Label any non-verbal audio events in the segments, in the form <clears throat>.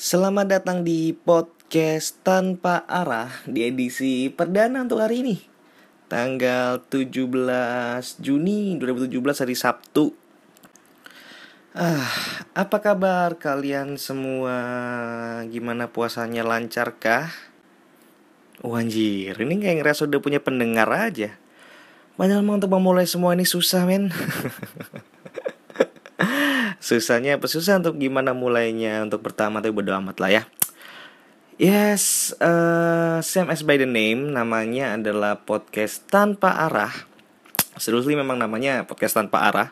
Selamat datang di podcast tanpa arah di edisi perdana untuk hari ini. Tanggal 17 Juni 2017 hari Sabtu. Ah, apa kabar kalian semua? Gimana puasanya lancarkah? Oh anjir, ini kayak ngerasa udah punya pendengar aja. Padahal mau untuk memulai semua ini susah men <laughs> Susahnya apa? Susah untuk gimana mulainya Untuk pertama tuh bodo amat lah ya. Yes, uh, same as by the name Namanya adalah podcast tanpa arah. Seriously memang namanya podcast tanpa arah.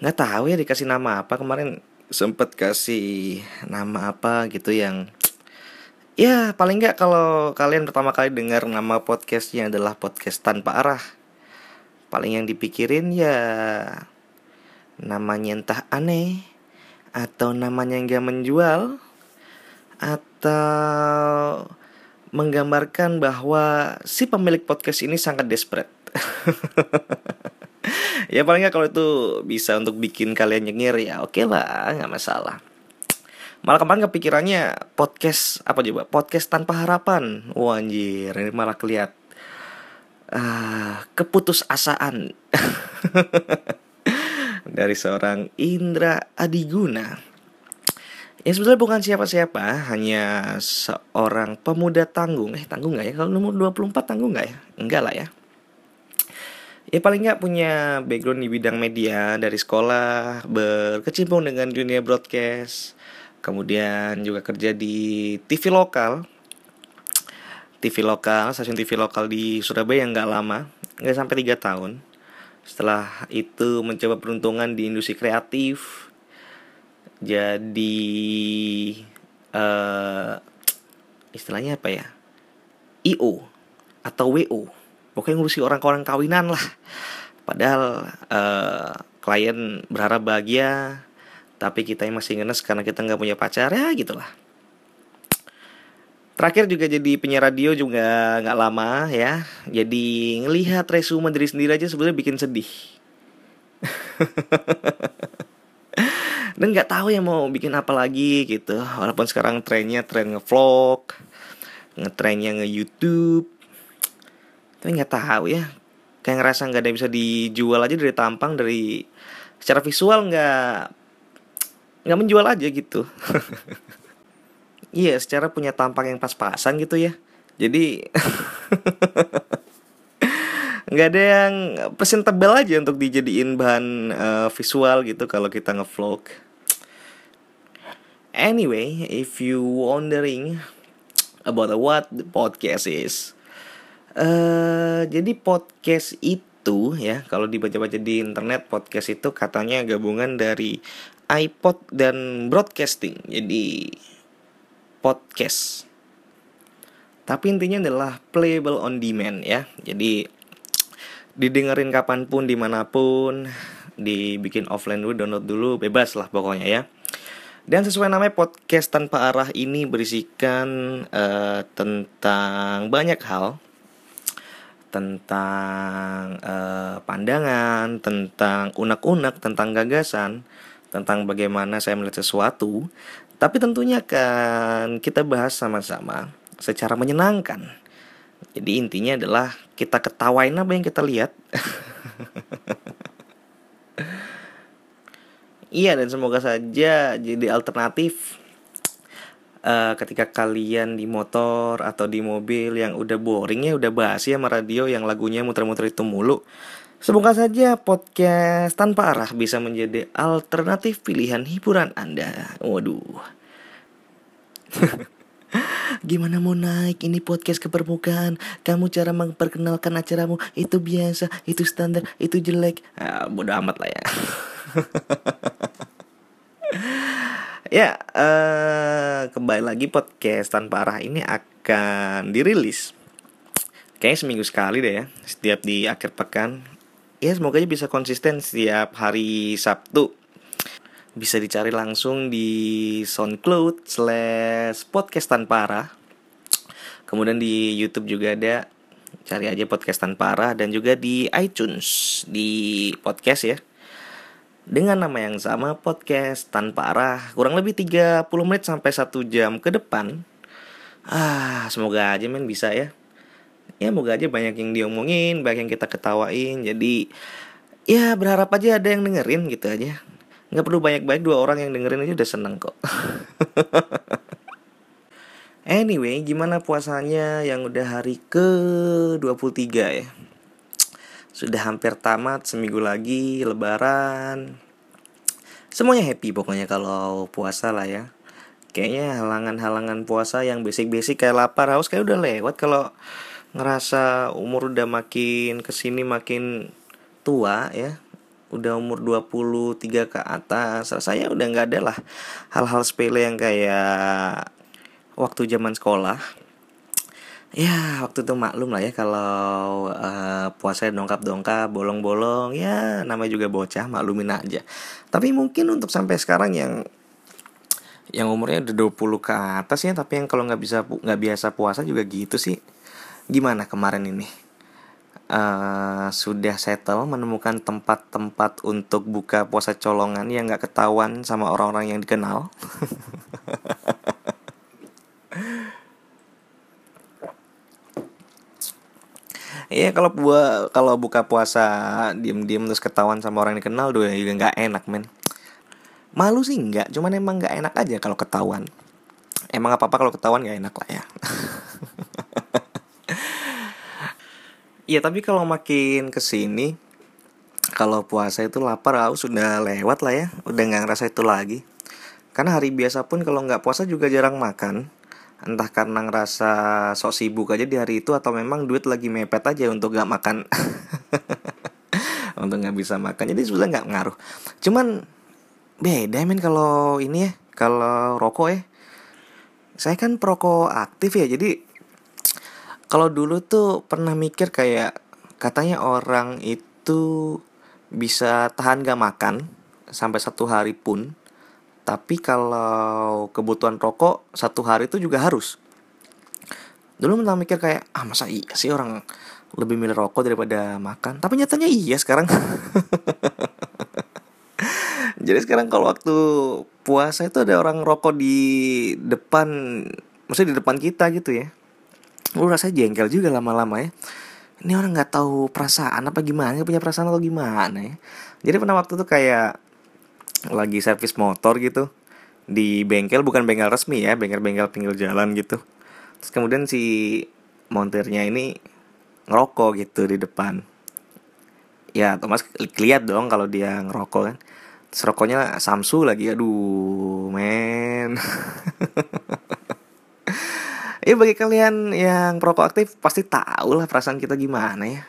Nggak tahu ya dikasih nama apa. Kemarin sempet kasih nama apa gitu yang Ya paling nggak kalau kalian pertama kali dengar nama podcastnya adalah podcast tanpa arah. Paling yang dipikirin ya namanya entah aneh atau namanya nggak menjual atau menggambarkan bahwa si pemilik podcast ini sangat desperate. <laughs> ya paling nggak kalau itu bisa untuk bikin kalian nyengir ya oke okay lah nggak masalah. Malah kemarin kepikirannya podcast apa coba podcast tanpa harapan. Wah anjir ini malah kelihatan uh, keputusasaan <laughs> dari seorang Indra Adiguna. Ya sebetulnya bukan siapa-siapa, hanya seorang pemuda tanggung. Eh tanggung nggak ya? Kalau nomor 24 tanggung nggak ya? Enggak lah ya. Ya paling nggak punya background di bidang media dari sekolah, berkecimpung dengan dunia broadcast, kemudian juga kerja di TV lokal, TV lokal, stasiun TV lokal di Surabaya yang nggak lama, nggak sampai tiga tahun. Setelah itu mencoba peruntungan di industri kreatif, jadi uh, istilahnya apa ya, IO atau WO, pokoknya ngurusi orang-orang kawinan lah. Padahal uh, klien berharap bahagia, tapi kita yang masih ngenes karena kita nggak punya pacar ya gitulah. Terakhir juga jadi penyiar radio juga nggak lama ya. Jadi ngelihat resume diri sendiri aja sebenarnya bikin sedih. <laughs> Dan nggak tahu ya mau bikin apa lagi gitu. Walaupun sekarang trennya tren ngevlog, ngetrennya nge-YouTube. Tapi nggak tahu ya. Kayak ngerasa nggak ada yang bisa dijual aja dari tampang dari secara visual nggak nggak menjual aja gitu. <laughs> iya secara punya tampang yang pas-pasan gitu ya. Jadi <laughs> nggak ada yang presentable aja untuk dijadiin bahan uh, visual gitu kalau kita ngevlog. Anyway if you wondering about what the podcast is uh, jadi podcast itu ya kalau dibaca-baca di internet podcast itu katanya gabungan dari iPod dan broadcasting. Jadi podcast. Tapi intinya adalah playable on demand ya. Jadi didengerin kapan pun, di mana pun, dibikin offline dulu, download dulu, bebas lah pokoknya ya. Dan sesuai namanya podcast tanpa arah ini berisikan uh, tentang banyak hal, tentang uh, pandangan, tentang unek-unek, tentang gagasan, tentang bagaimana saya melihat sesuatu, tapi tentunya kan kita bahas sama-sama secara menyenangkan. Jadi intinya adalah kita ketawain apa yang kita lihat. <laughs> iya dan semoga saja jadi alternatif uh, ketika kalian di motor atau di mobil yang udah boring ya udah bahas ya sama radio yang lagunya muter-muter itu mulu. Semoga saja podcast tanpa arah bisa menjadi alternatif pilihan hiburan Anda. Waduh. <laughs> Gimana mau naik ini podcast ke permukaan? Kamu cara memperkenalkan acaramu. Itu biasa, itu standar, itu jelek. Ah, Bodoh amat lah ya. <laughs> Ya, uh, kembali lagi podcast tanpa arah ini akan dirilis. Kayaknya seminggu sekali deh ya Setiap di akhir pekan ya semoga aja bisa konsisten setiap hari Sabtu. Bisa dicari langsung di SoundCloud slash podcast tanpa arah. Kemudian di YouTube juga ada. Cari aja podcast tanpa arah dan juga di iTunes di podcast ya. Dengan nama yang sama podcast tanpa arah. Kurang lebih 30 menit sampai 1 jam ke depan. Ah semoga aja men bisa ya ya semoga aja banyak yang diomongin banyak yang kita ketawain jadi ya berharap aja ada yang dengerin gitu aja nggak perlu banyak-banyak dua orang yang dengerin aja udah seneng kok <laughs> Anyway, gimana puasanya yang udah hari ke 23 ya? Sudah hampir tamat seminggu lagi lebaran. Semuanya happy pokoknya kalau puasa lah ya. Kayaknya halangan-halangan puasa yang basic-basic kayak lapar haus kayak udah lewat kalau ngerasa umur udah makin ke sini makin tua ya. Udah umur 23 ke atas saya udah nggak ada lah hal-hal sepele yang kayak waktu zaman sekolah. Ya waktu itu maklum lah ya kalau uh, puasa dongkap-dongkap bolong-bolong ya namanya juga bocah maklumin aja. Tapi mungkin untuk sampai sekarang yang yang umurnya udah 20 ke atas ya tapi yang kalau nggak bisa nggak biasa puasa juga gitu sih gimana kemarin ini uh, sudah settle menemukan tempat-tempat untuk buka puasa colongan yang nggak ketahuan sama orang-orang yang dikenal <laughs> Iya kalau gua kalau buka puasa diem-diem terus ketahuan sama orang yang dikenal doa juga nggak enak men. Malu sih nggak, cuman emang nggak enak aja kalau ketahuan. Emang apa apa kalau ketahuan nggak enak lah ya. <laughs> Iya tapi kalau makin ke sini kalau puasa itu lapar aku sudah lewat lah ya, udah nggak ngerasa itu lagi. Karena hari biasa pun kalau nggak puasa juga jarang makan. Entah karena ngerasa sok sibuk aja di hari itu atau memang duit lagi mepet aja untuk gak makan. <laughs> Untuk nggak bisa makan. Jadi sebenarnya nggak ngaruh. Cuman beda men kalau ini ya. Kalau rokok ya. Saya kan perokok aktif ya jadi kalau dulu tuh pernah mikir kayak katanya orang itu bisa tahan gak makan sampai satu hari pun tapi kalau kebutuhan rokok satu hari itu juga harus. Dulu pernah mikir kayak ah masa iya sih orang lebih milih rokok daripada makan. Tapi nyatanya iya sekarang. <laughs> Jadi sekarang kalau waktu puasa itu ada orang rokok di depan, maksudnya di depan kita gitu ya. Lu rasanya jengkel juga lama-lama ya. Ini orang nggak tahu perasaan apa gimana, punya perasaan atau gimana ya. Jadi pernah waktu itu kayak lagi servis motor gitu di bengkel bukan bengkel resmi ya bengkel-bengkel pinggir jalan gitu terus kemudian si montirnya ini ngerokok gitu di depan ya Thomas lihat dong kalau dia ngerokok kan terus Samsu lagi aduh men <laughs> ya bagi kalian yang perokok aktif pasti tahu lah perasaan kita gimana ya.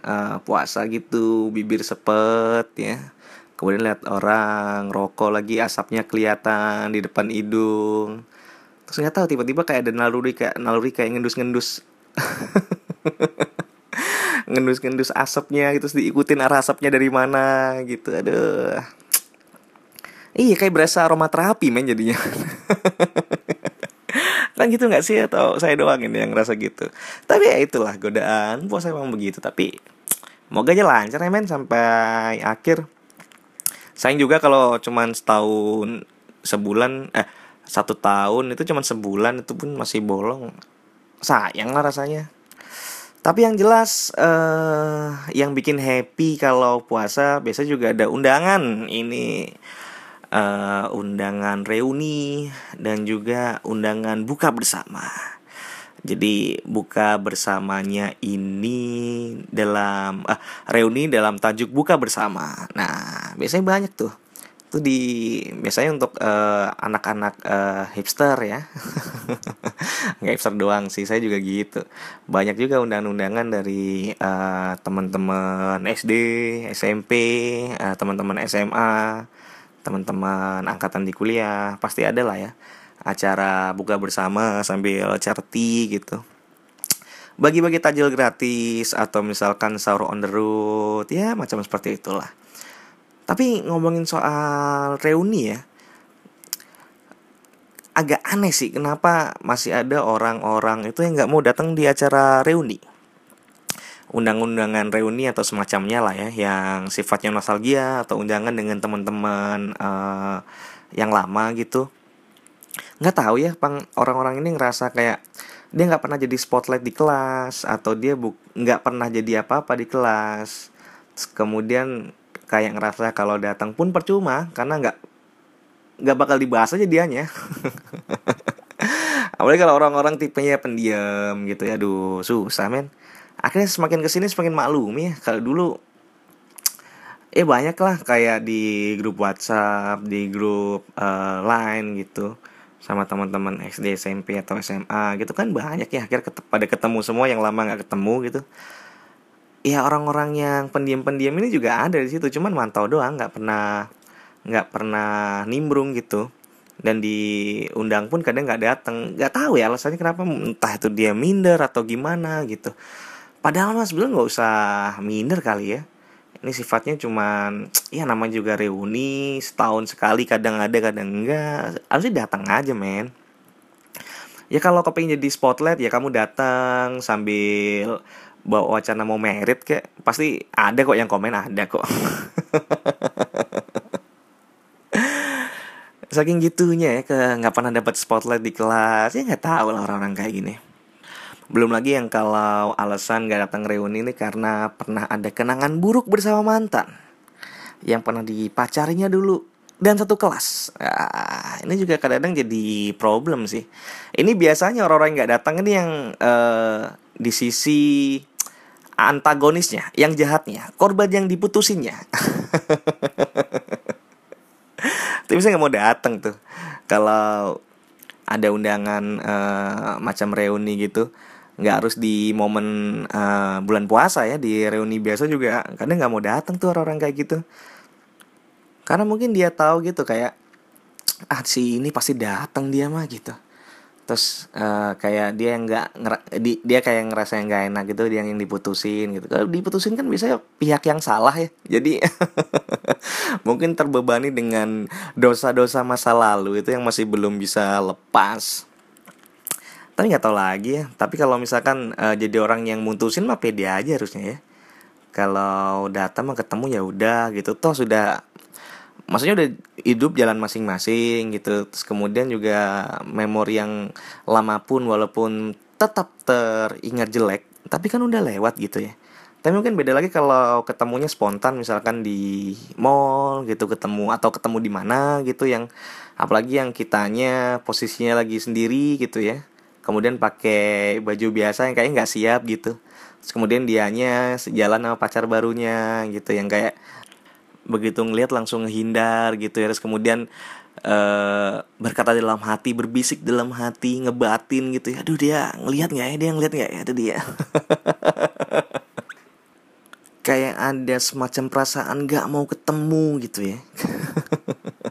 Uh, puasa gitu bibir sepet ya. Kemudian lihat orang rokok lagi asapnya kelihatan di depan hidung. Terus nggak tahu tiba-tiba kayak ada naluri kayak naluri kayak ngendus-ngendus. <laughs> Ngendus-ngendus asapnya gitu terus diikutin arah asapnya dari mana gitu aduh. Iya kayak berasa aroma terapi men jadinya <laughs> kan gitu nggak sih? Atau saya doang ini yang ngerasa gitu. Tapi ya itulah godaan. Puasa emang begitu. Tapi moga aja lancar ya men sampai akhir. Sayang juga kalau cuman setahun sebulan eh satu tahun itu cuman sebulan itu pun masih bolong. Sayang lah rasanya. Tapi yang jelas uh, yang bikin happy kalau puasa biasa juga ada undangan. Ini uh, undangan reuni dan juga undangan buka bersama jadi buka bersamanya ini dalam ah, reuni dalam tajuk buka bersama. Nah, biasanya banyak tuh. Itu di biasanya untuk eh, anak-anak uh, hipster ya. <laughs> Nggak hipster doang sih, saya juga gitu. Banyak juga undangan-undangan dari uh, teman-teman SD, SMP, uh, teman-teman SMA, teman-teman angkatan di kuliah, pasti ada lah ya acara buka bersama sambil charity gitu. Bagi-bagi tajil gratis atau misalkan sahur on the road ya macam seperti itulah. Tapi ngomongin soal reuni ya agak aneh sih kenapa masih ada orang-orang itu yang nggak mau datang di acara reuni undang-undangan reuni atau semacamnya lah ya yang sifatnya nostalgia atau undangan dengan teman-teman uh, yang lama gitu. Nggak tahu ya pang orang-orang ini ngerasa kayak dia nggak pernah jadi spotlight di kelas atau dia bu nggak pernah jadi apa-apa di kelas. Terus kemudian kayak ngerasa kalau datang pun percuma karena nggak nggak bakal dibahas aja dianya. <laughs> Apalagi kalau orang-orang tipenya pendiam gitu ya. Aduh susah men akhirnya semakin ke sini semakin maklum ya kalau dulu eh banyak lah. Kayak di grup WhatsApp di grup uh, Line gitu. Sama teman-teman SD SMP atau SMA gitu kan banyak ya. Akhirnya ket pada ketemu semua yang lama nggak ketemu gitu. Ya orang-orang yang pendiam-pendiam ini juga ada di situ. Cuman mantau doang nggak pernah nggak pernah nimbrung gitu. Dan diundang pun kadang nggak datang nggak tahu ya alasannya kenapa entah itu dia minder atau gimana gitu padahal mas belum nggak usah minder kali ya. Ini sifatnya cuman <tsk> ya namanya juga reuni setahun sekali kadang ada kadang enggak. Harusnya datang aja men. Ya kalau kepingin jadi spotlight ya kamu datang sambil bawa wacana mau merit kayak pasti ada kok yang komen ada kok. <laughs> Saking gitunya ya ke nggak pernah dapat spotlight di kelas. Ya nggak tahu lah orang-orang kayak gini belum lagi yang kalau alasan gak datang reuni ini karena pernah ada kenangan buruk bersama mantan yang pernah dipacarinya dulu dan satu kelas. Nah, ini juga kadang-kadang jadi problem sih. Ini biasanya orang-orang yang gak datang ini yang uh, di sisi antagonisnya, yang jahatnya, korban yang diputusinnya. <laughs> Tapi saya nggak mau datang tuh. Kalau ada undangan uh, macam reuni gitu, nggak harus di momen uh, bulan puasa ya di reuni biasa juga kadang nggak mau datang tuh orang-orang kayak gitu. Karena mungkin dia tahu gitu kayak ah si ini pasti datang dia mah gitu. Terus uh, kayak dia yang nggak di, dia kayak ngerasa yang nggak enak gitu dia yang diputusin gitu. Kalau diputusin kan biasanya pihak yang salah ya. Jadi <laughs> mungkin terbebani dengan dosa-dosa masa lalu itu yang masih belum bisa lepas tapi nggak tahu lagi ya. Tapi kalau misalkan uh, jadi orang yang mutusin mah pede aja harusnya ya. Kalau datang mah ketemu ya udah gitu. Toh sudah maksudnya udah hidup jalan masing-masing gitu. Terus kemudian juga memori yang lama pun walaupun tetap teringat jelek tapi kan udah lewat gitu ya. Tapi mungkin beda lagi kalau ketemunya spontan misalkan di mall gitu ketemu atau ketemu di mana gitu yang apalagi yang kitanya posisinya lagi sendiri gitu ya kemudian pakai baju biasa yang kayak nggak siap gitu. Terus kemudian dianya sejalan sama pacar barunya gitu yang kayak begitu ngeliat langsung hindar gitu ya. Terus kemudian uh, berkata dalam hati berbisik dalam hati ngebatin gitu ya. Aduh dia ngelihat nggak ya? Dia ngelihat nggak ya? Itu dia. <laughs> Kayak ada semacam perasaan nggak mau ketemu gitu ya <laughs>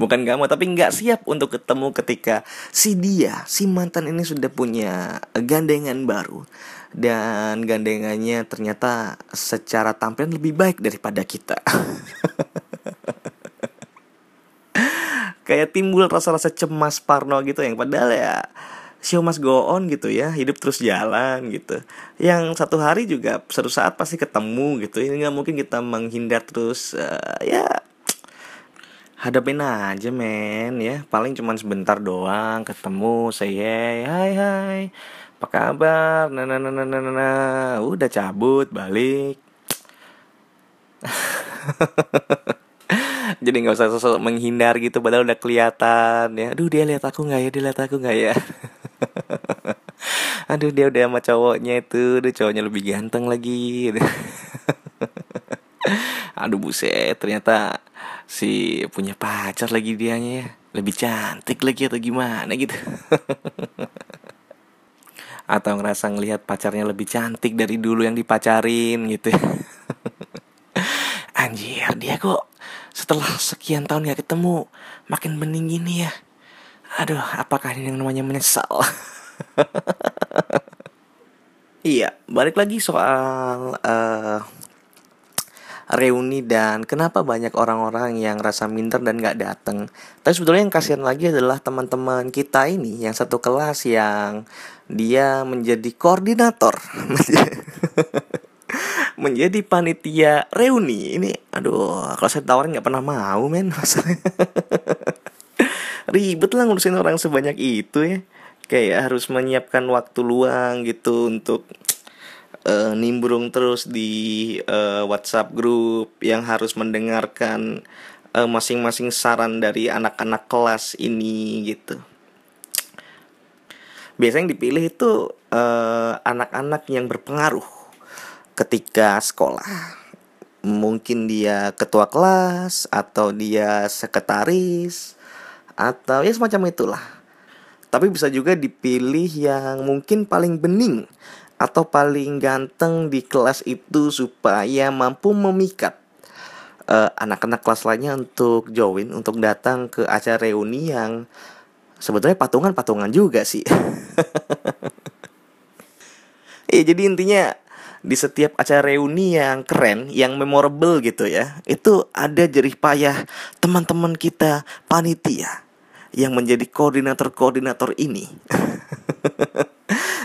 bukan gak mau tapi nggak siap untuk ketemu ketika si dia si mantan ini sudah punya gandengan baru. Dan gandengannya ternyata secara tampilan lebih baik daripada kita. <laughs> Kayak timbul rasa-rasa cemas Parno gitu yang padahal ya show must go on gitu ya hidup terus jalan gitu. Yang satu hari juga suatu saat pasti ketemu gitu. Ini nggak mungkin kita menghindar terus uh, ya hadapin aja men ya. Paling cuman sebentar doang ketemu saya hai hai apa kabar? Nah nah nah nah nah, nah. udah cabut balik. <laughs> Jadi nggak usah sosok menghindar gitu padahal udah kelihatan ya. Aduh dia lihat aku nggak ya? Dia lihat aku nggak ya? <laughs> Aduh dia udah sama cowoknya itu udah cowoknya lebih ganteng lagi <laughs> aduh buset ternyata si punya pacar lagi dianya ya. Lebih cantik lagi atau gimana gitu. <laughs> Atau ngerasa ngelihat pacarnya lebih cantik dari dulu yang dipacarin gitu. <laughs> Anjir dia kok setelah sekian tahun gak ketemu makin bening gini ya. Aduh apakah ini yang namanya menyesal? <laughs> Iya balik lagi soal uh, reuni dan kenapa banyak orang-orang yang rasa minder dan gak datang. Tapi sebetulnya yang kasihan lagi adalah teman-teman kita ini yang satu kelas yang dia menjadi koordinator. <laughs> menjadi panitia reuni ini aduh kalau saya tawarin nggak pernah mau men <laughs> ribet lah ngurusin orang sebanyak itu ya kayak harus menyiapkan waktu luang gitu untuk uh, nimbrung terus di uh, WhatsApp grup yang harus mendengarkan masing masing-masing saran dari anak-anak kelas ini gitu. Biasanya yang dipilih itu anak-anak uh, yang berpengaruh ketika sekolah. Mungkin dia ketua kelas atau dia sekretaris atau ya semacam itulah. Tapi bisa juga dipilih yang mungkin paling bening atau paling ganteng di kelas itu supaya mampu memikat eh, anak-anak kelas lainnya untuk join untuk datang ke acara reuni yang sebetulnya patungan-patungan juga sih. <laughs> Iya jadi intinya di setiap acara reuni yang keren, yang memorable gitu ya, itu ada jerih payah teman-teman kita panitia yang menjadi koordinator-koordinator ini. <laughs>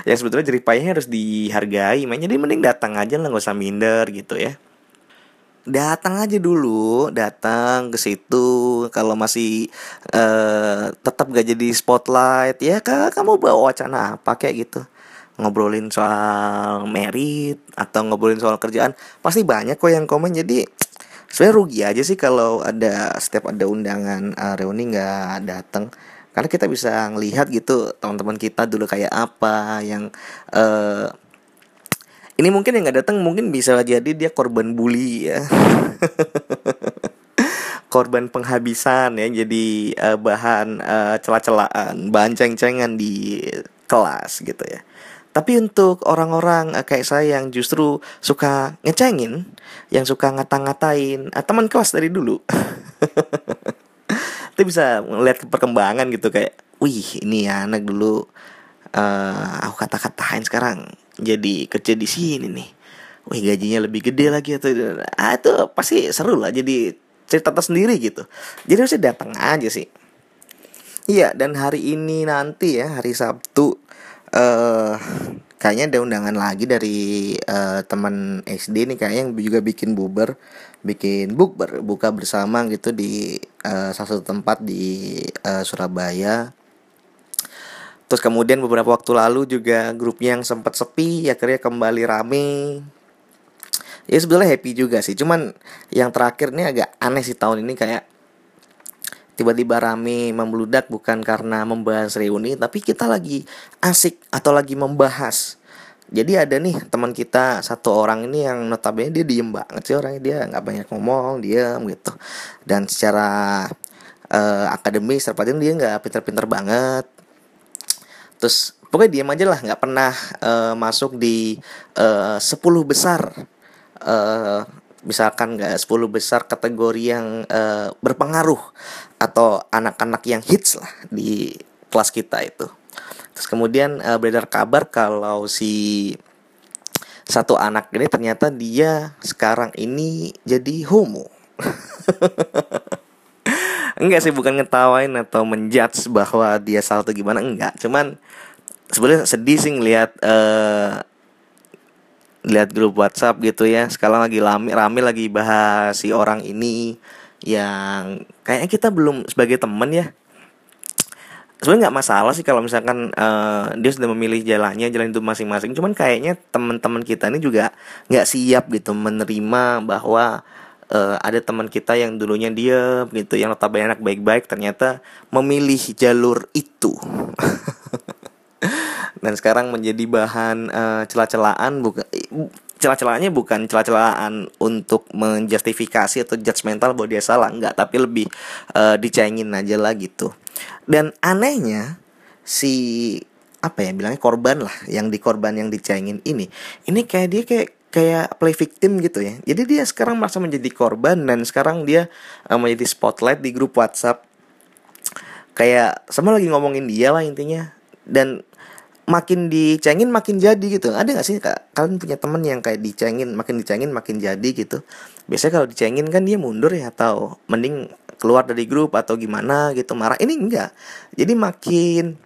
ya sebetulnya jerih payahnya harus dihargai, makanya dia mending datang aja lah nggak usah minder gitu ya. Datang aja dulu, datang ke situ. Kalau masih uh, tetap gak jadi spotlight, ya kamu bawa wacana apa kayak gitu. Ngobrolin soal merit atau ngobrolin soal kerjaan. Pasti banyak kok yang komen. Jadi sebenarnya rugi aja sih kalau ada setiap ada undangan uh, reuni nggak datang karena kita bisa ngelihat gitu teman-teman kita dulu kayak apa yang uh, ini mungkin yang nggak datang mungkin bisa jadi dia korban bully ya <laughs> korban penghabisan ya jadi uh, bahan uh, celah-celahan bahan ceng-cengan di kelas gitu ya tapi untuk orang-orang kayak saya yang justru suka ngecengin, yang suka ngata-ngatain uh, teman kelas dari dulu. <laughs> itu bisa melihat perkembangan gitu kayak, wih ini ya anak dulu uh, aku kata-katain sekarang jadi kerja di sini nih. Wih gajinya lebih gede lagi atau ah, itu pasti seru lah jadi cerita tersendiri gitu. Jadi harusnya datang aja sih. Iya dan hari ini nanti ya hari Sabtu uh, kayaknya ada undangan lagi dari uh, teman SD nih kayaknya yang juga bikin buber bikin bukber buka bersama gitu di uh, salah satu tempat di uh, Surabaya. Terus kemudian beberapa waktu lalu juga grupnya yang sempat sepi akhirnya kembali rame. Ya sebenarnya happy juga sih cuman yang terakhir ini agak aneh sih tahun ini kayak tiba-tiba rame membludak bukan karena membahas reuni tapi kita lagi asik atau lagi membahas. Jadi ada nih teman kita satu orang ini yang notabene dia diem banget sih orangnya. Dia nggak banyak ngomong diem gitu. Dan secara uh, akademis terpatin dia nggak pinter-pinter banget. Terus pokoknya diem aja lah nggak pernah uh, masuk di uh, 10 besar. Uh, misalkan nggak 10 besar kategori yang uh, berpengaruh atau anak-anak yang hits lah di kelas kita itu. Terus kemudian uh, beredar kabar kalau si satu anak ini ternyata dia sekarang ini jadi homo. <laughs> enggak sih bukan ngetawain atau menjudge bahwa dia salah atau gimana enggak cuman sebenarnya sedih sih ngelihat uh, lihat grup WhatsApp gitu ya sekarang lagi rame rame lagi bahas si orang ini yang kayaknya kita belum sebagai temen ya. Sebenarnya nggak masalah sih kalau misalkan uh, dia sudah memilih jalannya jalan itu masing-masing. Cuman kayaknya teman-teman kita ini juga nggak siap gitu menerima bahwa uh, ada teman kita yang dulunya dia gitu yang notabene anak baik-baik ternyata memilih jalur itu. <laughs> Dan sekarang menjadi bahan uh, celah-celahan bukan celah-celahnya bukan celah-celahan untuk menjustifikasi atau judgmental bahwa dia salah enggak tapi lebih uh, dicengin aja lah gitu. Dan anehnya si apa ya bilangnya korban lah yang di korban yang dicengin ini ini kayak dia kayak kayak play victim gitu ya. Jadi dia sekarang merasa menjadi korban dan sekarang dia uh, menjadi spotlight di grup WhatsApp. Kayak sama lagi ngomongin dia lah intinya. Dan makin dicengin makin jadi gitu. Ada gak sih kalian punya temen yang kayak dicengin makin dicengin makin jadi gitu. Biasanya kalau dicengin kan dia mundur ya atau mending keluar dari grup atau gimana gitu marah. Ini enggak. Jadi makin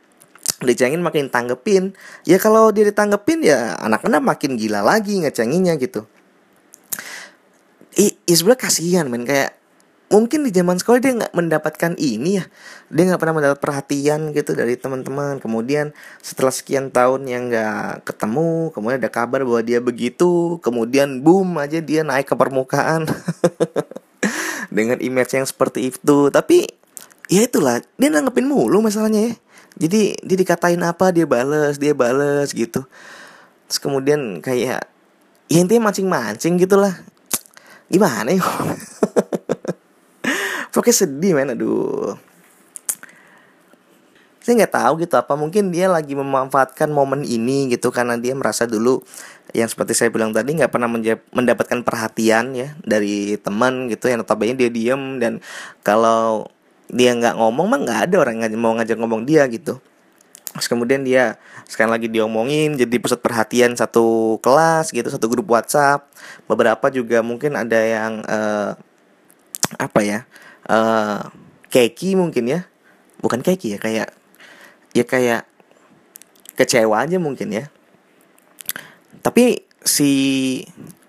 dicengin makin tanggepin. Ya kalau dia ditanggepin ya anak-anak makin gila lagi ngecenginnya gitu. I, ya sebenernya kasihan men. Kayak mungkin di zaman sekolah dia nggak mendapatkan ini ya. Dia nggak pernah mendapat perhatian gitu dari teman-teman. Kemudian setelah sekian tahun yang nggak ketemu kemudian ada kabar bahwa dia begitu kemudian boom aja dia naik ke permukaan. <laughs> Dengan image yang seperti itu. Tapi ya itulah dia nanggepin mulu masalahnya ya. Jadi dia dikatain apa dia bales dia bales gitu. Terus kemudian kayak ya intinya mancing-mancing gitulah. Gimana ya <laughs> pokoknya sedih men. Aduh. Saya nggak tahu gitu apa mungkin dia lagi memanfaatkan momen ini gitu karena dia merasa dulu yang seperti saya bilang tadi nggak pernah mendapatkan perhatian ya dari teman gitu yang notabene dia diem dan kalau dia nggak ngomong mah nggak ada orang yang mau ngajak ngomong dia gitu. Terus kemudian dia sekarang lagi diomongin jadi pusat perhatian satu kelas gitu satu grup WhatsApp. Beberapa juga mungkin ada yang uh, apa ya uh, keki mungkin ya. Bukan keki ya kayak ya kayak kecewa aja mungkin ya. Tapi si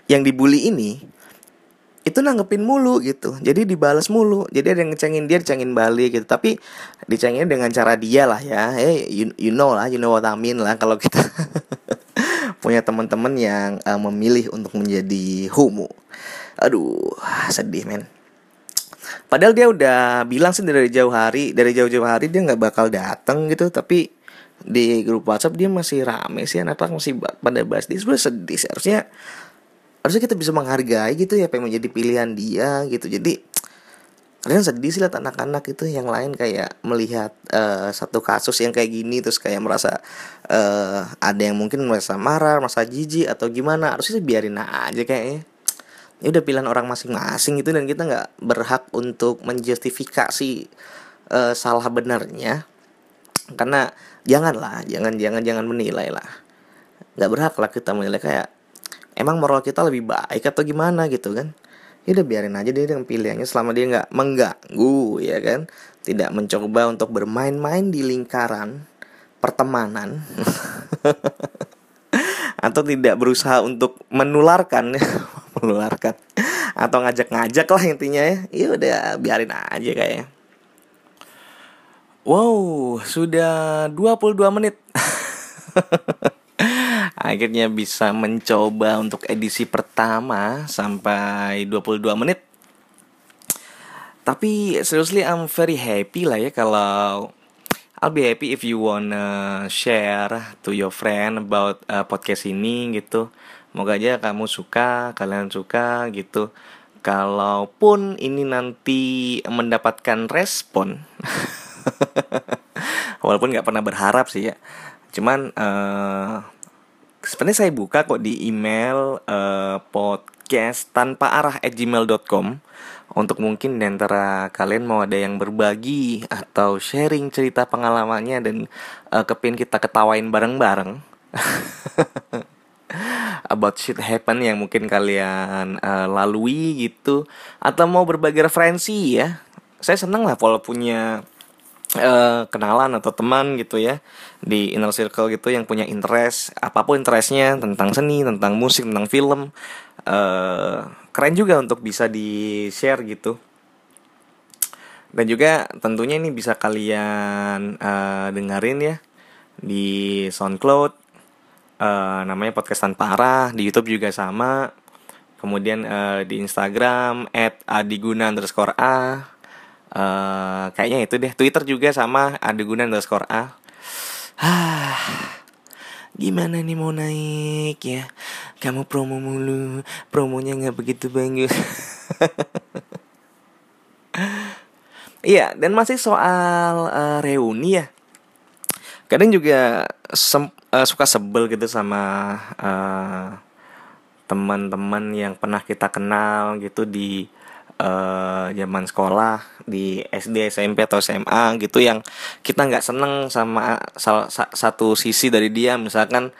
yang dibully ini itu nanggepin mulu gitu. Jadi dibalas mulu. Jadi ada yang ngecengin dia dicengin balik gitu. Tapi dicengin dengan cara dia lah ya. Hey you, you know lah you know what I mean lah kalau kita <laughs> punya teman-teman yang uh, memilih untuk menjadi homo. Aduh sedih men padahal dia udah bilang sih dari jauh hari dari jauh-jauh hari dia nggak bakal datang gitu. Tapi di grup WhatsApp dia masih rame sih anak-anak masih pada bahas. Dia sebenarnya sedih sih. Harusnya harusnya kita bisa menghargai gitu ya apa yang menjadi pilihan dia gitu. Jadi kalian sedih sih lihat anak-anak itu yang lain kayak melihat uh, satu kasus yang kayak gini terus kayak merasa uh, ada yang mungkin merasa marah merasa jijik atau gimana. Harusnya biarin aja kayaknya ini udah pilihan orang masing-masing gitu dan kita nggak berhak untuk menjustifikasi uh, salah benarnya. Karena janganlah jangan jangan jangan menilai lah. Nggak berhak lah kita menilai kayak emang moral kita lebih baik atau gimana? gitu kan. Ya udah biarin aja dia dengan pilihannya selama dia nggak mengganggu ya kan. Tidak mencoba untuk bermain-main di lingkaran pertemanan. <laughs> Atau tidak berusaha untuk menularkan <laughs> menularkan atau ngajak-ngajak lah intinya ya ya udah biarin aja kayaknya wow sudah 22 menit <laughs> akhirnya bisa mencoba untuk edisi pertama sampai 22 menit. Tapi seriously I'm very happy lah ya kalau I'll be happy if you wanna share to your friend about uh, podcast ini gitu. Moga aja kamu suka, kalian suka gitu. Kalaupun ini nanti mendapatkan respon, <laughs> walaupun nggak pernah berharap sih ya. Cuman uh, sebenarnya saya buka kok di email uh, podcast tanpa arah at gmail.com untuk mungkin di antara kalian mau ada yang berbagi atau sharing cerita pengalamannya dan uh, kepin kita ketawain bareng-bareng <laughs> about shit happen yang mungkin kalian uh, lalui gitu. Atau mau berbagi referensi ya. Saya seneng lah kalau punya uh, kenalan atau teman gitu ya. Di inner circle gitu yang punya interest apa pun interestnya tentang seni tentang musik tentang film uh, keren juga untuk bisa di share gitu. Dan juga tentunya ini bisa kalian uh, dengerin ya di SoundCloud uh, namanya podcast tanpa arah di YouTube juga sama. Kemudian uh, di Instagram @adiguna underscore a. Uh, kayaknya itu deh. Twitter juga sama adegunan underscore a. Gimana nih mau naik ya? Kamu promo mulu promonya nggak begitu bagus. <laughs> Iya dan masih soal uh, reuni ya. Kadang juga uh, suka sebel gitu sama uh, teman-teman yang pernah kita kenal gitu di uh, zaman sekolah di SD SMP atau SMA gitu yang kita nggak seneng sama satu sisi dari dia. Misalkan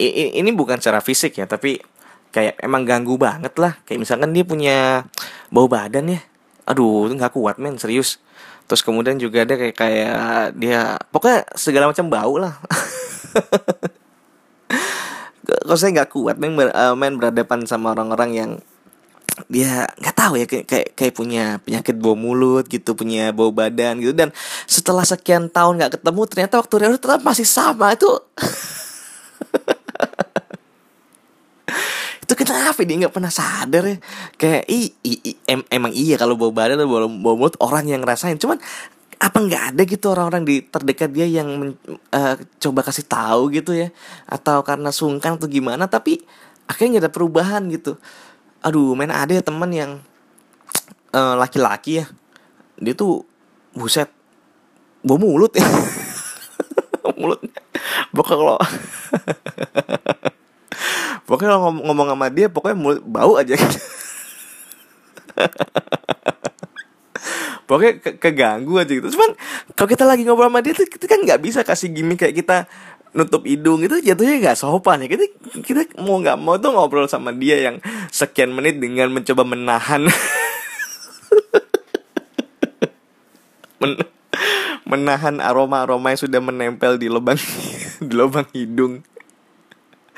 ini bukan secara fisik ya tapi kayak emang ganggu banget lah. Kayak misalkan dia punya bau badan ya. Aduh nggak kuat men serius. Terus kemudian juga ada kayak kayak dia pokoknya segala macam bau lah <laughs> kalau saya nggak kuat? Main, uh, main berhadapan sama orang-orang yang dia nggak tahu ya kayak, kayak kayak punya penyakit bau mulut gitu punya bau badan gitu. Dan setelah sekian tahun nggak ketemu ternyata waktu dia tetap masih sama. Itu <laughs> itu kenapa dia nggak pernah sadar ya? Kayak i, i, i em, emang iya kalau bau badan atau bau, bau mulut orang yang ngerasain. Cuman apa nggak ada gitu orang-orang di terdekat dia yang men, uh, coba kasih tahu gitu ya? Atau karena sungkan atau gimana tapi akhirnya nggak ada perubahan gitu. Aduh main ada ya teman yang uh, laki-laki ya. Dia tuh buset bau mulut ya. <laughs> Mulutnya. Pokoknya kalau <laughs> pokoknya kalau ngomong, ngomong sama dia pokoknya mulut bau aja gitu. <laughs> pokoknya ke keganggu aja gitu. Cuman kalau kita lagi ngobrol sama dia tuh kita kan nggak bisa kasih gimmick kayak kita nutup hidung itu jatuhnya nggak sopan ya. Kita kita mau nggak mau tuh ngobrol sama dia yang sekian menit dengan mencoba menahan. <laughs> Men menahan aroma aroma yang sudah menempel di lubang <laughs> di lubang hidung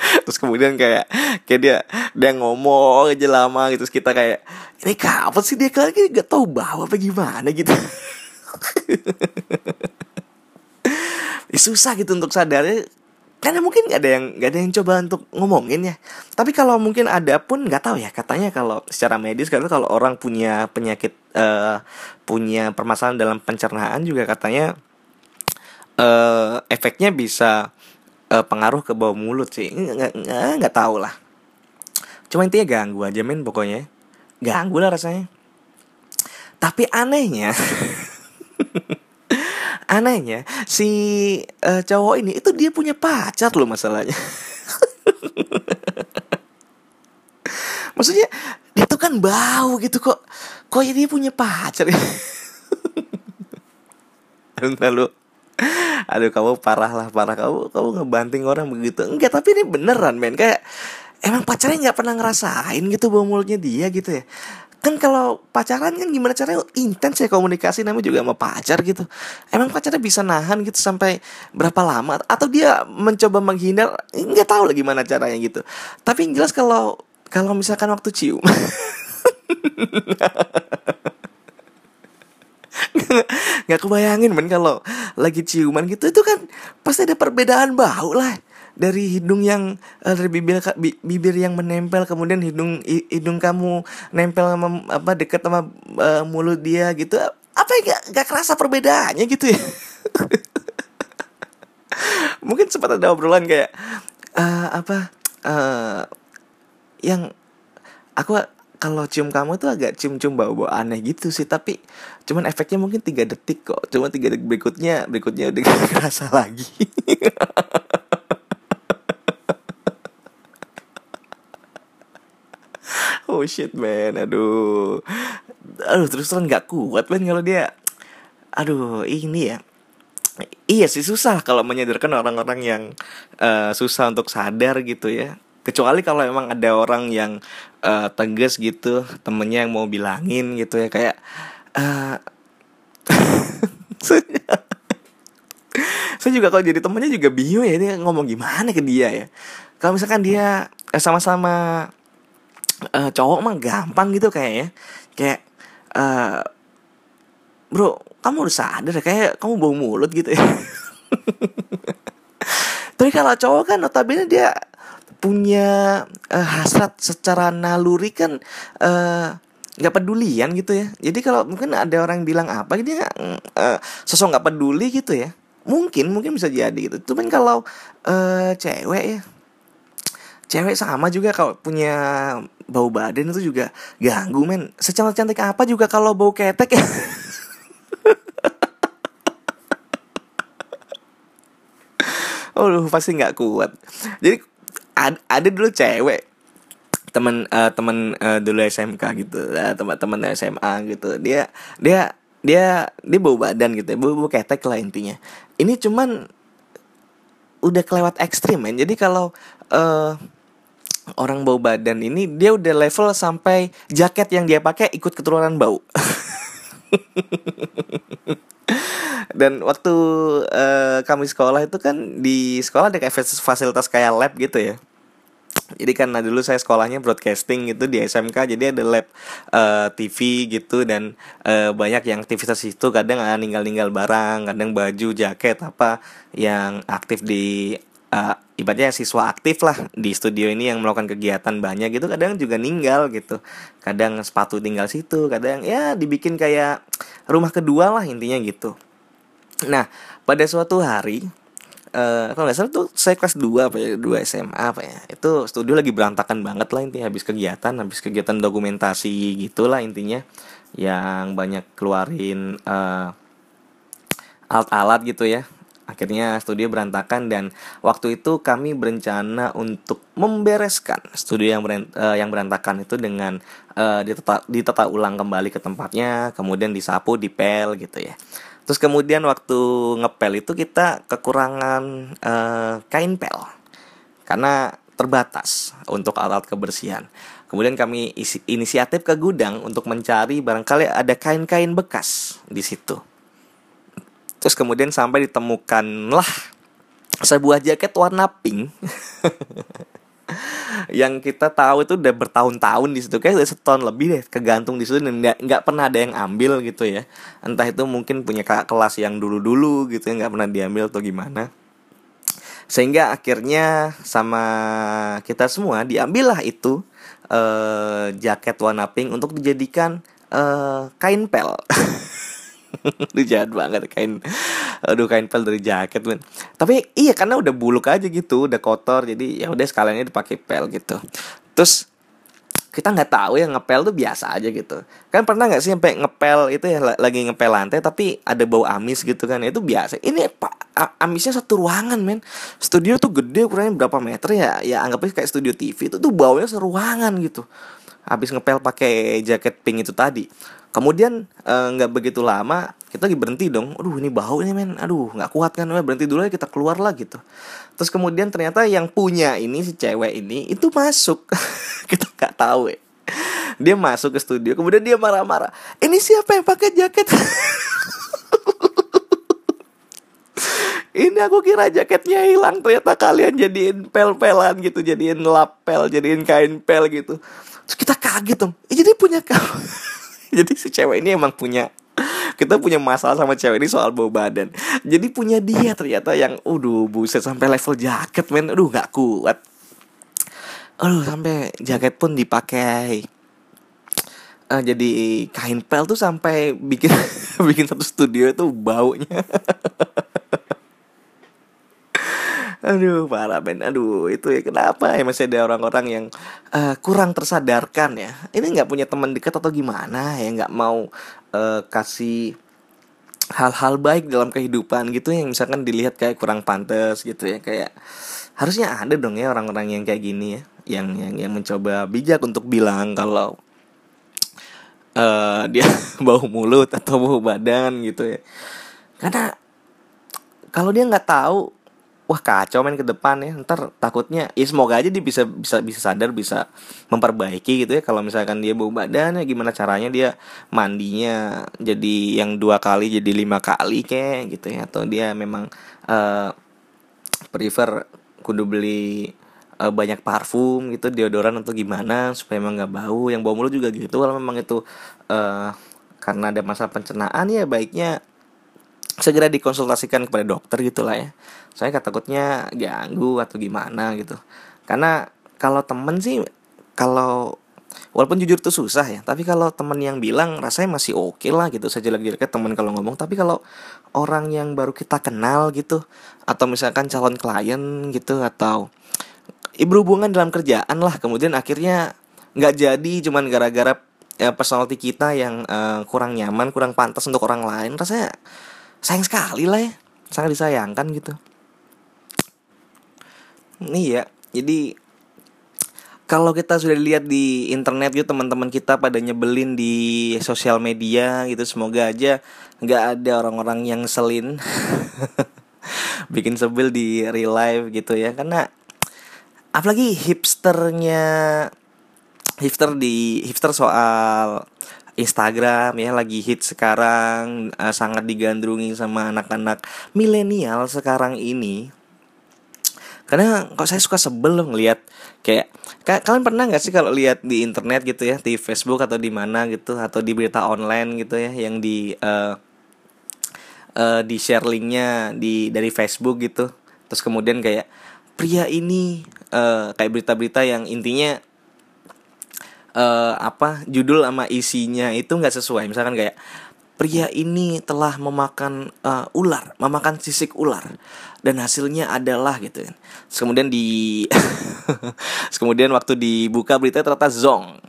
<laughs> terus kemudian kayak kayak dia dia ngomong aja lama gitu. Terus kita kayak ini kapan sih dia kayak gak tahu bawa apa gimana gitu. <laughs> Ya, susah gitu untuk sadarnya. Karena mungkin gak ada yang gak ada yang coba untuk ngomongin ya. Tapi kalau mungkin ada pun nggak tahu ya. Katanya kalau secara medis karena kalau orang punya penyakit uh, punya permasalahan dalam pencernaan juga katanya uh, efeknya bisa uh, pengaruh ke bau mulut sih. Nggak nggak tahu lah. Cuma intinya ganggu aja men pokoknya. Ganggu lah rasanya. Tapi anehnya <laughs> anehnya si uh, cowok ini itu dia punya pacar loh masalahnya. <laughs> Maksudnya dia tuh kan bau gitu kok. Kok ya dia punya pacar? <laughs> Lalu <laughs> aduh kamu parah lah parah. Kamu kamu ngebanting orang begitu. Enggak tapi ini beneran men. Kayak emang pacarnya nggak pernah ngerasain gitu bau mulutnya dia gitu ya? Kan kalau pacaran kan gimana caranya? Intens ya komunikasi namanya juga sama pacar gitu. Emang pacarnya bisa nahan gitu sampai berapa lama? Atau dia mencoba menghindar? Nggak tahu lah gimana caranya gitu. Tapi yang jelas kalau kalau misalkan waktu cium <laughs> <laughs> nggak kebayangin men kalau lagi ciuman gitu itu kan pasti ada perbedaan bau lah. Dari hidung yang uh, dari bibir bibir yang menempel kemudian hidung hidung kamu nempel sama apa dekat sama uh, mulut dia gitu. Apa ya gak, gak kerasa perbedaannya gitu ya? <laughs> Mungkin sempat ada obrolan kayak uh, apa uh, yang aku kalau cium kamu tuh agak cium-cium bau-bau aneh gitu sih tapi cuman efeknya mungkin tiga detik kok. Cuma tiga detik berikutnya berikutnya udah <laughs> gak kerasa lagi. <laughs> Oh shit man. Aduh. Aduh terus terus nggak kuat man kalau dia. Aduh ini ya. Iya sih susah kalau menyadarkan orang-orang yang uh, susah untuk sadar gitu ya kecuali kalau emang ada orang yang uh, tegas gitu temennya yang mau bilangin gitu ya kayak <laughs> uh, saya juga kalau jadi temennya juga bingung ya dia ngomong gimana ke dia ya. Kalau misalkan dia sama-sama uh, cowok mah gampang gitu kayak ya. Kayak uh, bro kamu udah sadar kayak kamu bau mulut gitu ya. <laughs> Tapi kalau cowok kan notabene dia punya uh, hasrat secara naluri kan uh, nggak pedulian gitu ya. Jadi kalau mungkin ada orang bilang apa dia uh, sosok nggak peduli? gitu ya. Mungkin mungkin bisa jadi gitu. Cuman kalau uh, cewek ya cewek sama juga kalau punya bau badan itu juga ganggu men. Secantik cantik apa juga kalau bau ketek? <laughs> Ya Oh, pasti nggak kuat. Jadi ada, ada dulu cewek. Teman uh, teman uh, dulu SMK gitu. Uh, teman-teman SMA gitu. Dia dia dia dia bau badan gitu ya. Bau, bau ketek lah intinya. Ini cuman udah kelewat ekstrim men. Jadi kalau uh, orang bau badan ini dia udah level sampai jaket yang dia pakai ikut keturunan bau <laughs> <laughs> dan waktu uh, kami sekolah itu kan di sekolah ada kayak fasilitas kayak lab gitu ya. Jadi karena dulu saya sekolahnya broadcasting gitu di SMK jadi ada lab uh, eh, TV gitu dan uh, banyak yang aktivitas itu kadang uh, ninggal-ninggal barang kadang baju jaket apa yang aktif di uh, ibaratnya siswa aktif lah di studio ini yang melakukan kegiatan banyak gitu kadang juga ninggal gitu. Kadang sepatu tinggal situ kadang ya dibikin kayak rumah kedua lah intinya gitu. Nah, pada suatu hari Uh, kalau nggak salah tuh saya kelas 2 apa ya 2 SMA apa ya itu studio lagi berantakan banget lah intinya habis kegiatan habis kegiatan dokumentasi gitulah intinya yang banyak keluarin uh, alat-alat gitu ya akhirnya studio berantakan dan waktu itu kami berencana untuk membereskan studio yang uh, yang berantakan itu dengan uh, ditata, ditata ulang kembali ke tempatnya kemudian disapu dipel gitu ya Terus kemudian waktu ngepel itu kita kekurangan uh, kain pel karena terbatas untuk alat kebersihan. Kemudian kami isi, inisiatif ke gudang untuk mencari barangkali ada kain-kain bekas di situ. Terus kemudian sampai ditemukanlah sebuah jaket warna pink. <laughs> Yang kita tahu itu udah bertahun-tahun di situ. Kayak udah setahun lebih deh kegantung di situ dan nggak pernah ada yang ambil gitu ya. Entah itu mungkin punya kakak kelas yang dulu-dulu gitu ya nggak pernah diambil atau gimana. Sehingga akhirnya sama kita semua diambillah itu eh, jaket warna pink untuk dijadikan eh, kain pel <laughs> <laughs> Aduh jahat banget kain Aduh kain pel dari jaket men. Tapi iya karena udah buluk aja gitu Udah kotor jadi ya udah sekalian dipakai pel gitu. Terus kita nggak tahu ya ngepel tuh biasa aja gitu. Kan pernah nggak sih sampai ngepel itu ya lagi ngepel lantai tapi ada bau amis gitu kan itu biasa. Ini pak amisnya satu ruangan men. Studio tuh gede ukurannya berapa meter ya ya anggapnya kayak studio TV itu tuh baunya seruangan gitu habis ngepel pakai jaket pink itu tadi. Kemudian eh, nggak uh, begitu lama kita lagi berhenti dong. Aduh ini bau ini men. Aduh nggak kuat kan berhenti dulu ya kita keluar lah gitu. Terus kemudian ternyata yang punya ini si cewek ini itu masuk. <laughs> Kita nggak tahu ya dia masuk ke studio kemudian dia marah-marah ini siapa yang pakai jaket <laughs> ini aku kira jaketnya hilang ternyata kalian jadiin pel-pelan gitu jadiin lapel jadiin kain pel gitu. Terus kita kaget dong. Eh, jadi punya kamu <laughs> jadi si cewek ini emang punya kita punya masalah sama cewek ini soal bau badan. Jadi punya dia ternyata yang udah buset sampai level jaket men. Aduh nggak kuat. Aduh sampai jaket pun dipakai. Uh, jadi kain pel tuh sampai bikin <laughs> bikin satu studio itu baunya <laughs> aduh parah men aduh itu ya kenapa ya masih ada orang-orang yang uh, kurang tersadarkan ya? Ini nggak punya teman dekat atau gimana ya? Nggak mau uh, kasih hal-hal baik dalam kehidupan gitu yang misalkan dilihat kayak kurang pantas gitu ya? Kayak harusnya ada dong ya orang-orang yang kayak gini ya? Yang yang yang mencoba bijak untuk bilang kalau uh, dia <laughs> bau mulut atau bau badan gitu ya? Karena kalau dia nggak tahu wah kacau main ke depan ya. Ntar takutnya ya semoga aja dia bisa bisa bisa sadar bisa memperbaiki gitu ya. Kalau misalkan dia bau badan ya gimana caranya dia mandinya jadi yang dua kali jadi lima kali kayak gitu ya. Atau dia memang uh, prefer kudu beli uh, banyak parfum gitu deodoran atau gimana supaya emang nggak bau. Yang bau mulut juga gitu kalau memang itu uh, karena ada masalah pencernaan ya baiknya segera dikonsultasikan kepada dokter gitulah ya. Saya takutnya ganggu atau gimana gitu. Karena kalau temen sih kalau walaupun jujur tuh susah ya tapi kalau temen yang bilang rasanya masih oke okay lah gitu saya jelek-jeleknya temen kalau ngomong. Tapi kalau orang yang baru kita kenal gitu atau misalkan calon klien gitu atau ibu hubungan dalam kerjaan lah kemudian akhirnya nggak jadi cuman gara-gara ya, personality kita yang uh, kurang nyaman kurang pantas untuk orang lain rasanya sayang sekali lah ya. Sangat disayangkan gitu. Iya, jadi kalau kita sudah lihat di internet gitu teman-teman kita pada nyebelin di sosial media gitu semoga aja nggak ada orang-orang yang selin. <laughs> Bikin sebel di real life gitu ya karena apalagi hipsternya hipster di hipster soal Instagram ya lagi hit sekarang uh, sangat digandrungi sama anak-anak milenial sekarang ini. Karena kok saya suka sebel ngelihat kayak kalian pernah nggak sih kalau lihat di internet gitu ya di Facebook atau di mana gitu atau di berita online gitu ya yang di uh, uh, di share linknya di dari Facebook gitu. Terus kemudian kayak pria ini uh, kayak berita-berita yang intinya uh, apa judul sama isinya itu nggak sesuai. Misalkan kayak pria ini telah memakan uh, ular memakan sisik ular dan hasilnya adalah gitu kan. Kemudian di <laughs> kemudian waktu dibuka berita ternyata zong.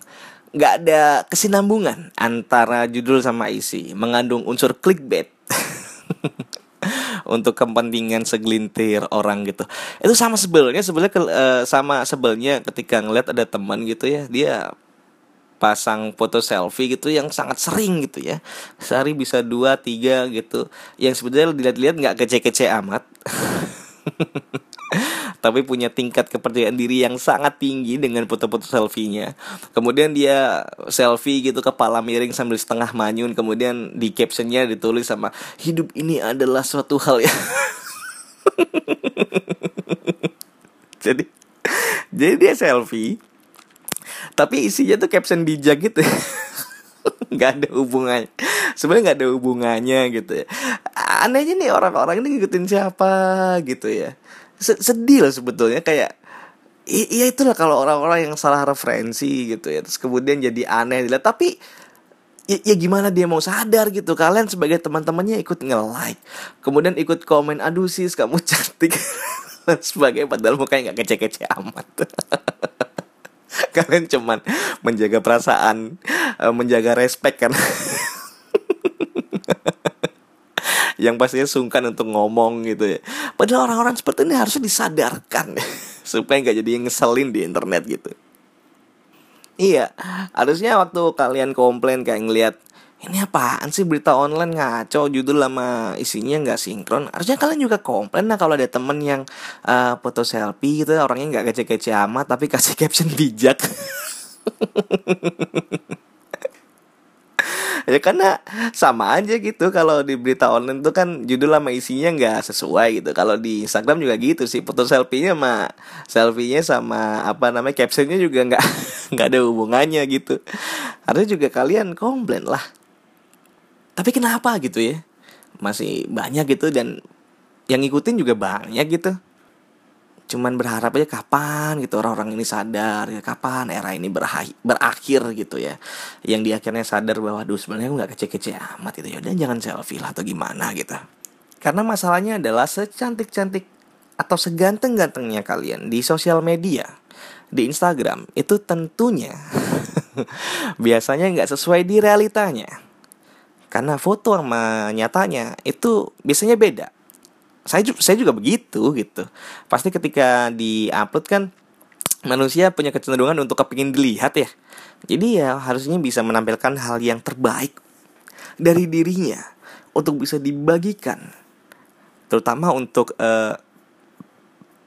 Nggak ada kesinambungan antara judul sama isi. Mengandung unsur clickbait. <laughs> Untuk kepentingan segelintir orang gitu. Itu sama sebelnya sebelnya uh, sama sebelnya ketika ngeliat ada teman gitu ya dia pasang foto selfie gitu yang sangat sering gitu ya sehari bisa dua tiga gitu yang sebenarnya dilihat-lihat nggak kece-kece amat <laughs> tapi punya tingkat kepercayaan diri yang sangat tinggi dengan foto-foto selfie-nya. Kemudian dia selfie gitu kepala miring sambil setengah manyun, kemudian di captionnya ditulis sama hidup ini adalah suatu hal ya. <laughs> jadi jadi dia selfie tapi isinya tuh caption bijak gitu. <laughs> Nggak ada hubungannya. Sebenarnya nggak ada hubungannya gitu ya. Anehnya nih orang-orang ini ngikutin siapa gitu ya. Sedih loh sebetulnya. Kayak iya itulah kalau orang-orang yang salah referensi gitu ya. Terus kemudian jadi aneh. Dilihat tapi ya, ya gimana dia mau sadar gitu. Kalian sebagai teman-temannya ikut nge-like. Kemudian ikut komen aduh sis kamu <laughs> cantik. <laughs> Sebagai padahal mukanya nggak kece-kece amat <laughs> kalian cuman menjaga perasaan eh, menjaga respect kan? <laughs> Yang pastinya sungkan untuk ngomong gitu ya. Padahal orang-orang seperti ini harusnya disadarkan <laughs> supaya nggak jadi ngeselin di internet gitu. Iya harusnya waktu kalian komplain kayak ngelihat ini apaan sih berita online ngaco? Judul lama isinya nggak sinkron. Harusnya kalian juga komplain lah kalau ada temen yang uh, foto selfie gitu orangnya nggak kece-kece amat tapi kasih <laughs> caption bijak. <laughs> Ya karena sama aja gitu. Kalau di berita online itu kan judul lama isinya nggak sesuai gitu. Kalau di Instagram juga gitu sih. Foto selfie-nya sama selfie-nya sama apa namanya captionnya juga nggak <laughs> nggak ada hubungannya gitu. Harusnya juga kalian komplain lah tapi kenapa gitu ya? Masih banyak gitu dan yang ngikutin juga banyak gitu. Cuman berharap aja kapan gitu orang-orang ini sadar ya kapan era ini berakhir, gitu ya. Yang di akhirnya sadar bahwa duh sebenarnya nggak kece-kece amat gitu ya. Dan jangan selfie lah atau gimana gitu. Karena masalahnya adalah secantik-cantik atau seganteng-gantengnya kalian di sosial media di Instagram itu tentunya <laughs> biasanya nggak sesuai di realitanya karena foto sama nyatanya itu biasanya beda. Saya saya juga begitu gitu. Pasti ketika di upload kan manusia punya kecenderungan untuk kepingin dilihat ya. Jadi ya harusnya bisa menampilkan hal yang terbaik dari dirinya untuk bisa dibagikan. Terutama untuk uh,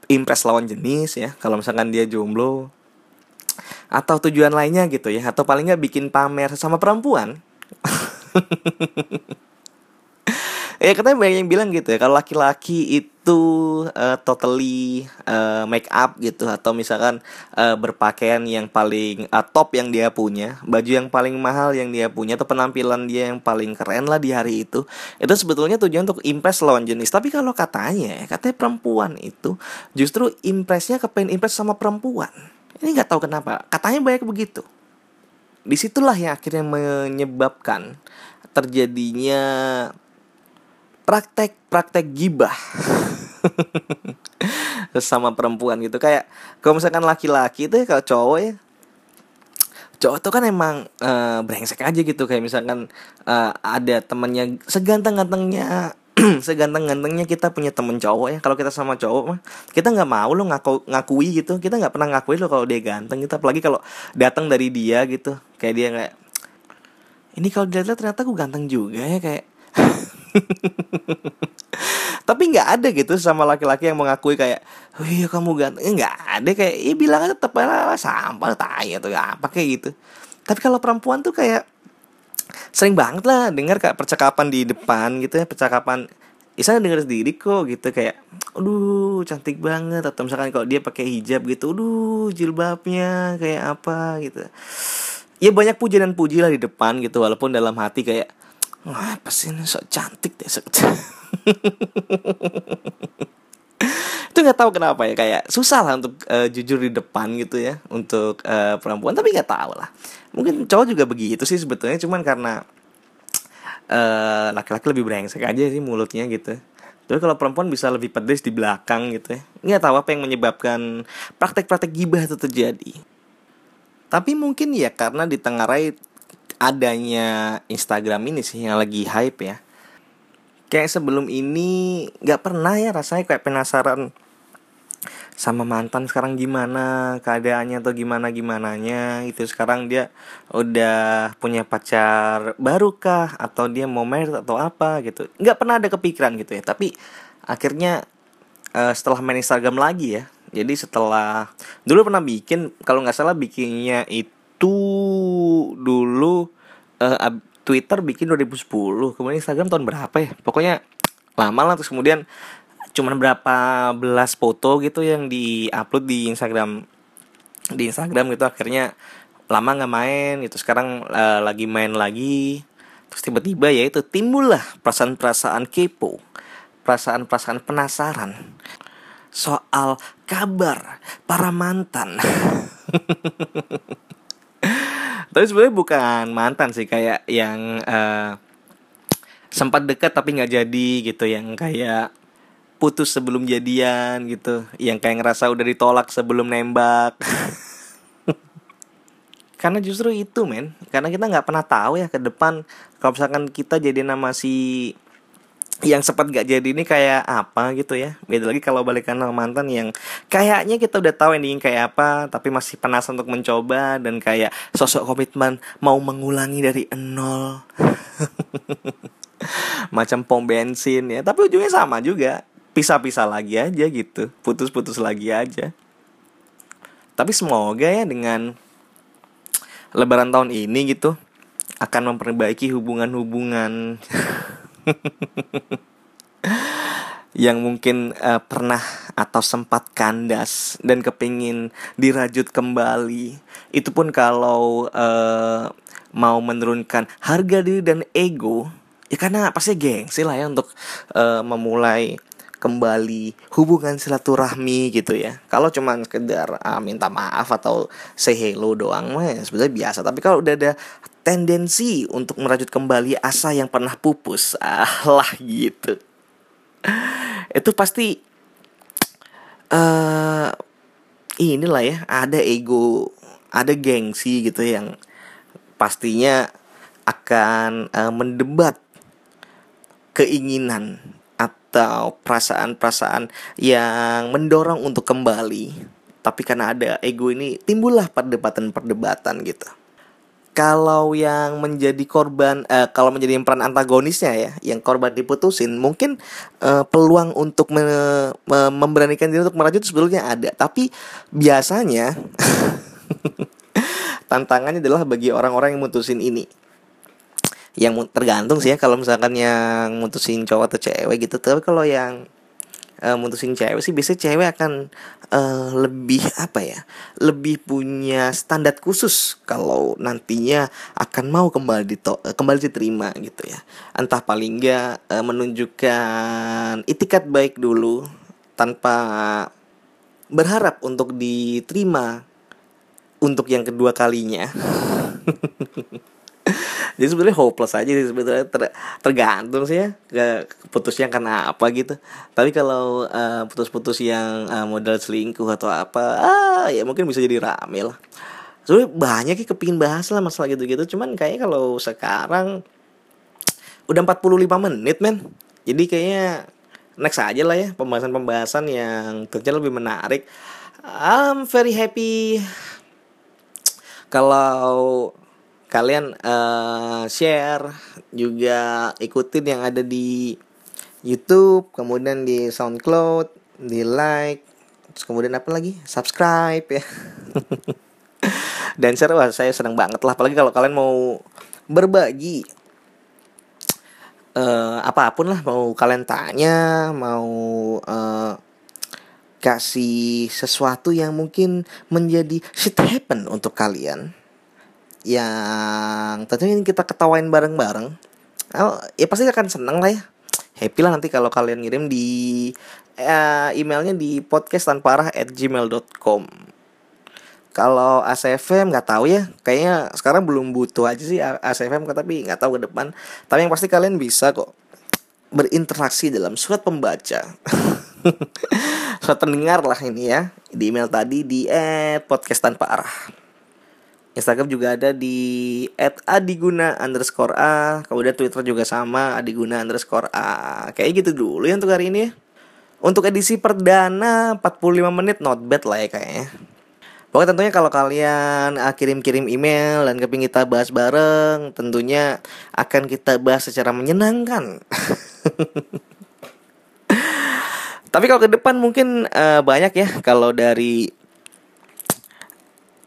impress lawan jenis ya. Kalau misalkan dia jomblo atau tujuan lainnya gitu ya. Atau paling nggak bikin pamer sama perempuan <laughs> ya katanya banyak yang bilang gitu ya kalau laki-laki itu uh, totally uh, make up gitu atau misalkan uh, berpakaian yang paling uh, top yang dia punya baju yang paling mahal yang dia punya atau penampilan dia yang paling keren lah di hari itu itu sebetulnya tujuan untuk impress lawan jenis. Tapi kalau katanya katanya perempuan itu justru impressnya kepengen impress sama perempuan. Ini nggak tahu kenapa. Katanya banyak begitu. Di situlah yang akhirnya menyebabkan terjadinya praktek-praktek gibah <laughs> sama perempuan gitu. Kayak kalau misalkan laki-laki itu kalau cowok ya cowok tuh kan emang uh, brengsek aja gitu. Kayak misalkan uh, ada temennya seganteng-gantengnya <clears throat> seganteng-gantengnya kita punya temen cowok ya. Kalau kita sama cowok mah kita nggak mau lo ngaku ngakui gitu. Kita nggak pernah ngakui lo kalau dia ganteng gitu. Apalagi kalau datang dari dia gitu. Kayak dia kayak ini kalau dilihat ternyata aku ganteng juga ya kayak <laughs> tapi nggak ada gitu sama laki-laki yang mengakui kayak oh iya kamu ganteng. Eh, nggak ada kayak iya bilang tetap sampah tai atau apa kayak gitu. Tapi kalau perempuan tuh kayak sering banget lah dengar kayak percakapan di depan gitu ya percakapan Isa denger sendiri kok gitu kayak aduh cantik banget atau misalkan kalau dia pakai hijab gitu aduh jilbabnya kayak apa gitu ya banyak puji dan puji lah di depan gitu walaupun dalam hati kayak Wah, apa sih ini sok cantik deh sok <laughs> itu nggak tahu kenapa ya kayak susah lah untuk uh, jujur di depan gitu ya untuk uh, perempuan tapi nggak tahu lah. Mungkin cowok juga begitu sih sebetulnya cuman karena laki laki-laki lebih brengsek aja sih mulutnya gitu. Tapi kalau perempuan bisa lebih pedes di belakang gitu ya. Nggak tahu apa yang menyebabkan praktek-praktek gibah itu terjadi tapi mungkin ya karena di ditengarai adanya Instagram ini sih yang lagi hype ya. Kayak sebelum ini nggak pernah ya rasanya kayak penasaran sama mantan sekarang gimana keadaannya atau gimana gimananya itu sekarang dia udah punya pacar baru kah atau dia mau married atau apa gitu. Nggak pernah ada kepikiran gitu ya. Tapi akhirnya uh, setelah main Instagram lagi ya jadi setelah dulu pernah bikin kalau nggak salah bikinnya itu dulu uh, Twitter bikin 2010 kemudian Instagram tahun berapa ya? Pokoknya lama lah terus kemudian cuman berapa belas foto gitu yang diupload di Instagram. Di Instagram gitu akhirnya lama nggak main itu sekarang uh, lagi main lagi. Terus tiba-tiba ya itu timbullah perasaan-perasaan kepo perasaan-perasaan penasaran soal kabar para mantan. <laughs> Tapi sebenarnya bukan mantan sih kayak yang uh, sempat dekat tapi nggak jadi gitu yang kayak putus sebelum jadian gitu yang kayak ngerasa udah ditolak sebelum nembak. <laughs> Karena justru itu men. Karena kita nggak pernah tahu ya ke depan kalau misalkan kita jadi nama si yang sempat gak jadi ini kayak apa gitu ya. Beda lagi kalau balikan sama mantan yang kayaknya kita udah tahu ending kayak apa tapi masih penasaran untuk mencoba dan kayak sosok komitmen mau mengulangi dari nol. <laughs> Macam pom bensin ya. Tapi ujungnya sama juga. Pisah-pisah lagi aja gitu. Putus-putus lagi aja. Tapi semoga ya dengan lebaran tahun ini gitu akan memperbaiki hubungan-hubungan <laughs> <laughs> yang mungkin uh, pernah atau sempat kandas dan kepingin dirajut kembali. Itu pun kalau uh, mau menurunkan harga diri dan ego ya karena pasti gengsi lah ya untuk uh, memulai kembali hubungan silaturahmi gitu ya. Kalau cuma sekedar uh, minta maaf atau say hello doang mah ya sebenarnya biasa. Tapi kalau udah ada tendensi untuk merajut kembali asa yang pernah pupus, ah lah gitu. Itu pasti uh, inilah ya, ada ego, ada gengsi gitu yang pastinya akan uh, mendebat keinginan atau perasaan-perasaan yang mendorong untuk kembali tapi karena ada ego ini timbullah perdebatan-perdebatan gitu. Kalau yang menjadi korban uh, kalau menjadi peran antagonisnya ya yang korban diputusin mungkin uh, peluang untuk me, me, memberanikan diri untuk merajut sebetulnya ada. Tapi biasanya <laughs> tantangannya adalah bagi orang-orang yang mutusin ini yang tergantung sih ya kalau misalkan yang mutusin cowok atau cewek gitu. Tapi kalau yang uh, mutusin cewek sih biasanya cewek akan uh, lebih <laughs> apa ya lebih punya standar khusus kalau nantinya akan mau kembali dito uh, kembali diterima gitu ya. Entah paling enggak uh, menunjukkan itikat baik dulu tanpa berharap untuk diterima untuk yang kedua kalinya <laughs> jadi sebenarnya hopeless aja sih sebetulnya ter, tergantung sih ya ke putusnya karena apa gitu. Tapi kalau uh, putus-putus yang uh, modal selingkuh atau apa ah ya mungkin bisa jadi rame lah. Sebenarnya banyak ya kepingin bahas lah masalah gitu-gitu. Cuman kayaknya kalau sekarang udah 45 menit men. Jadi kayaknya next aja lah ya pembahasan-pembahasan yang ternyata lebih menarik. I'm very happy. Kalau kalian uh, share juga ikutin yang ada di YouTube kemudian di SoundCloud di like terus kemudian apa lagi? Subscribe ya. <laughs> Dan share wah saya senang banget lah apalagi kalau kalian mau berbagi uh, apa pun lah mau kalian tanya mau uh, kasih sesuatu yang mungkin menjadi shit happen untuk kalian yang tentunya kita ketawain bareng-bareng. Oh, ya pasti akan seneng lah ya. Happy lah nanti kalau kalian ngirim di uh, emailnya di podcast tanpa arah at gmail.com kalau ACFM nggak tahu ya. Kayaknya sekarang belum butuh aja sih ACFM tapi nggak tahu ke depan. Tapi yang pasti kalian bisa kok berinteraksi dalam surat pembaca. <laughs> Surat pendengar lah ini ya di email tadi di podcast tanpa arah Instagram juga ada di @adiguna underscore a. Kemudian Twitter juga sama adiguna underscore a. Kayak gitu dulu ya untuk hari ini. Untuk edisi perdana 45 menit not bad lah ya kayaknya. Pokoknya tentunya kalau kalian uh, kirim-kirim email dan keping kita bahas bareng Tentunya akan kita bahas secara menyenangkan. <laughs> Tapi kalau ke depan mungkin uh, banyak ya Kalau dari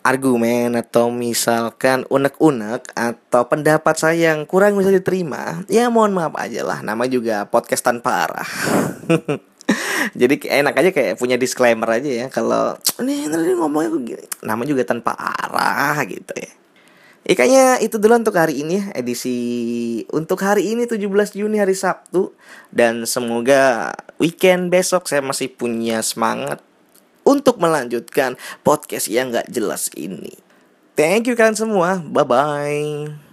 argumen atau misalkan unek-unek atau pendapat saya yang kurang bisa diterima, ya mohon maaf aja lah. Nama juga podcast tanpa arah. <laughs> Jadi enak aja kayak punya disclaimer aja ya kalau ini nanti ngomongnya gini. Nama juga tanpa arah gitu ya. Ya itu dulu untuk hari ini ya edisi untuk hari ini 17 Juni hari Sabtu dan semoga weekend besok saya masih punya semangat untuk melanjutkan podcast yang gak jelas ini. Thank you kalian semua. Bye bye.